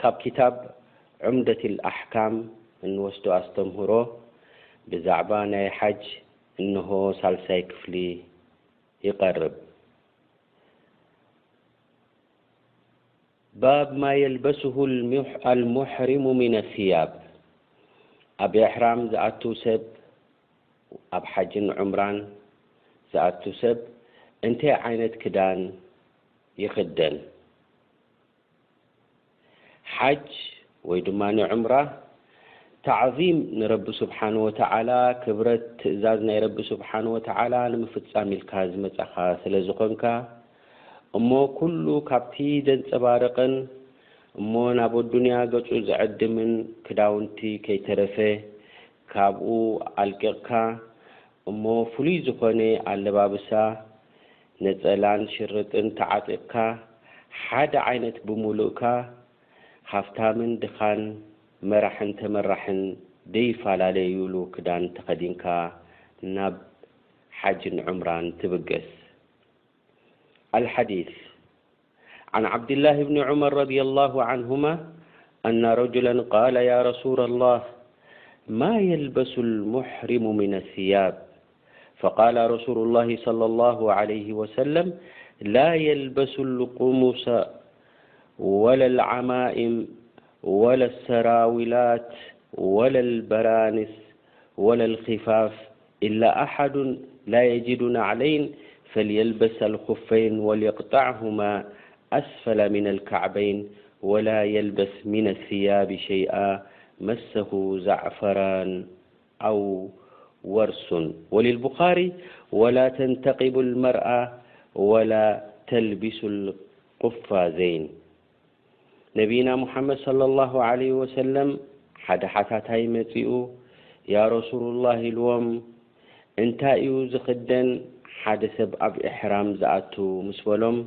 ካብ ኪታብ ዑምደቲል ኣሕካም እንወስዶ ኣስተምህሮ ብዛዕባ ናይ ሓጅ እንሆ ሳልሳይ ክፍሊ ይቐርብ። ባብ ማ የልበሱሁ ኣልሙሕሪሙ ሚነ ሲያብ፣ ኣብ ኢሕራም ዝኣቱ ሰብ፣ ኣብ ሓጅን ዑምራን ዝኣቱ ሰብ፣ እንታይ ዓይነት ክዳን ይኽደን? ሓጅ ወይ ድማ ዑምራ፣ ታዕዚም ንረቢ ስብሓን ወተዓላ፣ ክብረት ትእዛዝ ናይ ረቢ ስብሓን ወተዓላ ንምፍፃም ኢልካ ዝመፃኻ ስለ ዝኾንካ እሞ ኩሉ ካብቲ ዘንፀባርቕን እሞ ናብ ኣዱንያ ገፁ ዝዕድምን ክዳውንቲ ከይተረፈ ካብኡ ኣልቂቕካ እሞ ፍሉይ ዝኾነ ኣለባብሳ ነጸላን ሽርጥን ተዓጢቕካ ሓደ ዓይነት ብምሉእካ ሃፍታምን ድኻን መራሕን ተመራሕን ደይፋላለዩሉ ክዳን ተኸዲንካ ናብ ሓጅን ዑምራን ትብገስ። ኣልሓዲስ። عن عبدالله بن عمر رضي الله عنهما أن رجلا قال يا رسول الله ما يلبس المحرم من الثياب فقال رسول الله صلى الله عليه وسلم لا يلبس القمص ولا العمائم ولا السراولات ولا البرانس ولا الخفاف إلا أحد لا يجد نعلين فليلبس الخفين وليقطعهما أسفل من الكعبين ولا يلبس من الثياب شيئا مسه زعفران أو ورس وللبخاري ولا تنتقب المرأة ولا تلبسو القفازين ነቢይና ሙሓመድ ሰለላሁ ዓለይሂ ወሰለም ሓደ ሓታታይ መጺኡ ያ ረሱሉላህ ኢልዎም እንታይ እዩ ዝኽደን ሓደ ሰብ ኣብ ኢሕራም ዝኣቱ ምስ በሎም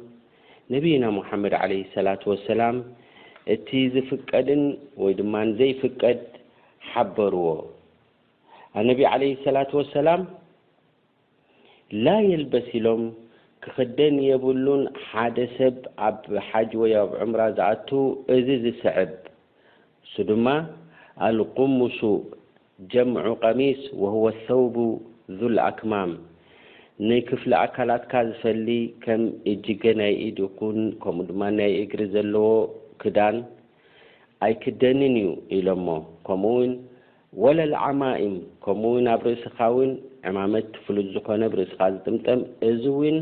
ነቢይና ሙሓመድ ዓለይሂ ሰላቱ ወሰላም እቲ ዝፍቀድን ወይ ድማ ዘይፍቀድ ሓበርዎ ኣነቢ ዓለይሂ ሰላቱ ወሰላም ላ የልበስ ኢሎም ክኽደን የብሉን ሓደ ሰብ ኣብ ሓጅ ወይ ኣብ ዑምራ ዝኣቱ እዚ ዝስዕብ እሱ ድማ ኣልቁሙሱ ጀምዑ ቀሚስ ወሁወ ሰውቡ ዙል ኣክማም ንክፍሊ ኣካላትካ ዝፈሊ ከም እጅገ ናይ ኢድ ይኹን ከምኡ ድማ ናይ እግሪ ዘለዎ ክዳን ኣይክደንን እዩ ኢሎሞ ከምኡ ውን ወለል ዓማኢም ከምኡ ውን ኣብ ርእስኻ ውን ዕማመት ፍሉጥ ዝኾነ ብ ርእስኻ ዝጥምጠም እዚ ውን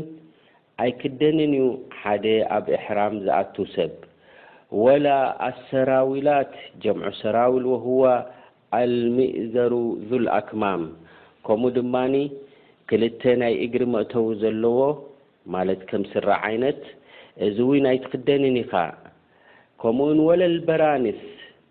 ኣይክደንን ዩ ሓደ ኣብ እሕራም ዝኣቱ ሰብ ወላ ኣሰራዊላት ጀምዑ ሰራውል ወሁዋ ኣልሚእዘሩ ዙል ኣክማም ከምኡ ድማ ክልተ ናይ እግሪ መእተዊ ዘለዎ ማለት ከም ስረ ዓይነት እዚ ውን ኣይትኽደንን ኢኻ ከምኡ ውን ወለል በራንስ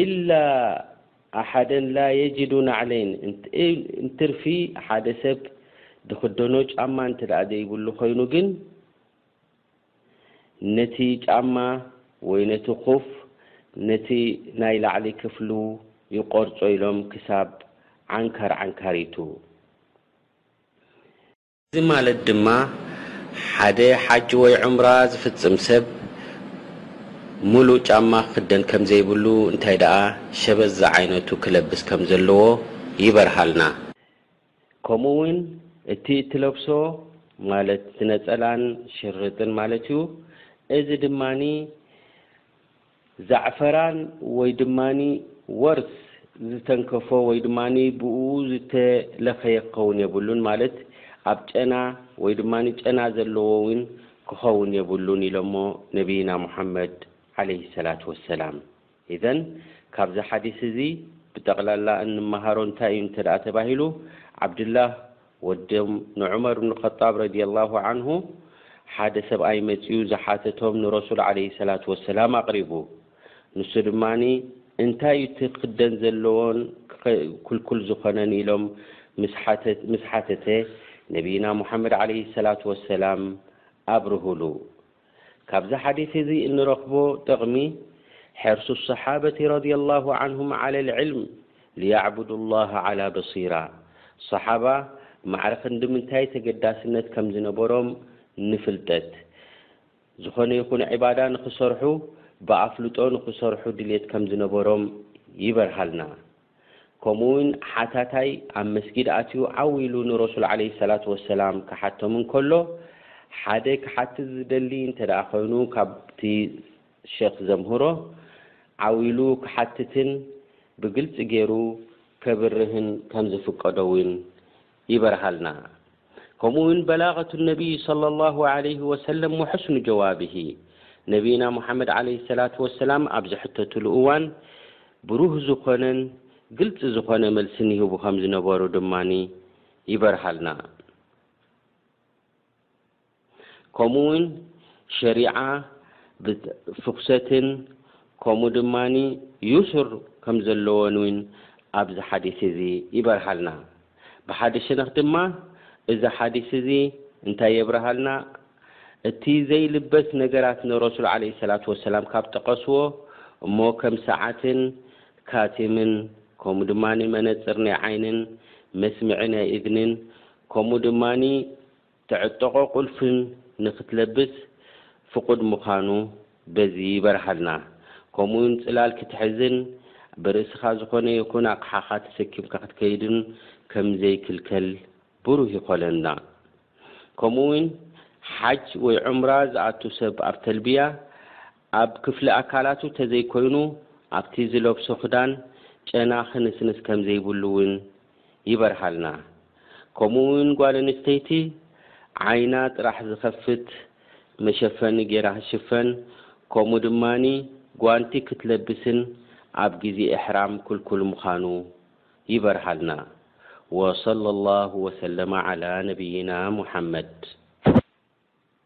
ኢላ ኣሓደን ላ የጅዱ ናዕለይን እንትርፊ ሓደ ሰብ ድኽደኖ ጫማ እንተደኣ ዘይብሉ ኮይኑ ግን ነቲ ጫማ ወይ ነቲ ኹፍ ነቲ ናይ ላዕሊ ክፍሉ ይቆርጾ ኢሎም ክሳብ ዓንካር ዓንካሪቱ። እዚ ማለት ድማ ሓደ ሓጅ ወይ ዑምራ ዝፍጽም ሰብ ምሉእ ጫማ ክኽደን ከም ዘይብሉ እንታይ ደኣ ሸበዝ ዝዓይነቱ ክለብስ ከም ዘለዎ ይበርሃልና። ከምኡ'ውን እቲ እትለብሶ ማለት እቲ ነጸላን ሽርጥን ማለት'ዩ። እዚ ድማ ዛዕፈራን ወይ ድማ ወርስ ዝተንከፎ ወይ ድማ ብእኡ ዝተለኸየ ክኸውን የብሉን፣ ማለት ኣብ ጨና ወይ ድማ ጨና ዘለዎ እውን ክኸውን የብሉን ኢሎሞ ነብይና ሙሓመድ ዓለይሂ ሰላት ወሰላም። ኢዘን ካብዚ ሓዲስ እዚ ብጠቕላላ እንመሃሮ እንታይ እዩ እንተድኣ ተባሂሉ፣ ዓብድላህ ወዶም ንዑመር ብን ኸጣብ ረዲየላሁ ዓንሁ ሓደ ሰብኣይ መጺኡ ዝሓተቶም ንረሱል ዓለይሂ ሰላቱ ወሰላም ኣቕሪቡ። ንሱ ድማ እንታይ እዩ እቲ ክኽደን ዘለዎን ክልኩል ዝኾነን ኢሎም ምስ ሓተተ፣ ነቢይና ሙሓመድ ዓለይሂ ሰላቱ ወሰላም ኣብርሁሉ። ካብዚ ሓዲስ እዚ እንረኽቦ ጥቕሚ፣ ሐርሱ ሰሓበቲ ረዲየላሁ ዓንሁም ዓለል ዕልም ሊያዕቡዱላህ ዓላ በሲራ፣ ሰሓባ ማዕረ ክንዲ ምንታይ ተገዳስነት ከም ዝነበሮም ንፍልጠት፣ ዝኾነ ይኹን ዒባዳ ንኽሰርሑ ብኣፍልጦ ንኽሰርሑ ድልየት ከም ዝነበሮም ይበርሃልና። ከምኡ ውን ሓታታይ ኣብ መስጊድ ኣትዩ ዓው ኢሉ ንረሱል ዓለይሂ ሰላቱ ወሰላም ክሓቶም እንከሎ ሓደ ክሓትት ዝደሊ እንተድኣ ኮይኑ ካብቲ ሸኽ ዘምህሮ ዓው ኢሉ ክሓትትን ብግልጺ ጌሩ ከብርህን ከም ዝፍቀዶ ውን ይበርሃልና ከምኡ ውን በላቀቱ ነብይ ሰለሏሁ ዓለይሂ ወሰለም ወሑስኑ ጀዋብሂ ነብይና ሙሓመድ ዓለይሂ ሰላቱ ወሰላም ኣብ ዝሕተቱሉ እዋን ብሩህ ዝኾነን ግልፂ ዝኾነ መልስን ይህቡ ከምዝነበሩ ድማ ይበርሃልና። ከምኡ ውን ሸሪዓ ፍኩሰትን ከምኡ ድማ ዩሱር ከም ዘለዎን ውን ኣብዚ ሓዲስ እዚ ይበርሃልና። ብሓደ ሸነኽ ድማ እዚ ሓዲስ እዚ እንታይ የብርሃልና እቲ ዘይልበስ ነገራት ንረሱል ዓለይሂ ሰላቱ ወሰላም ካብ ጠቐስዎ እሞ ከም ሰዓትን ካቲምን ከምኡ ድማ መነጽር ናይ ዓይንን መስምዒ ናይ እዝንን ከምኡ ድማ ትዕጠቆ ቁልፍን ንክትለብስ ፍቁድ ምኻኑ በዚ ይበርሃልና። ከምኡውን ጽላል ክትሕዝን ብርእስኻ ዝኾነ ይኹን ኣቅሓኻ ተሰኪምካ ክትከይድን ከምዘይክልከል ብሩህ ይኾለና። ከምኡውን ሓጅ ወይ ዑምራ ዝኣቱ ሰብ ኣብ ተልብያ ኣብ ክፍሊ ኣካላቱ ተዘይኮይኑ ኣብቲ ዝለብሶ ክዳን ጨና ክንስንስ ከምዘይብሉ ውን ይበርሃልና። ከምኡ ውን ጓል ኣንስተይቲ ዓይና ጥራሕ ዝኸፍት መሸፈኒ ጌራ ክትሽፈን ከምኡ ድማ ጓንቲ ክትለብስን ኣብ ግዜ ኢሕራም ክልኩል ምኻኑ ይበርሃልና። ወሰለላሁ ወሰለመ ዓላ ነብይና ሙሓመድ።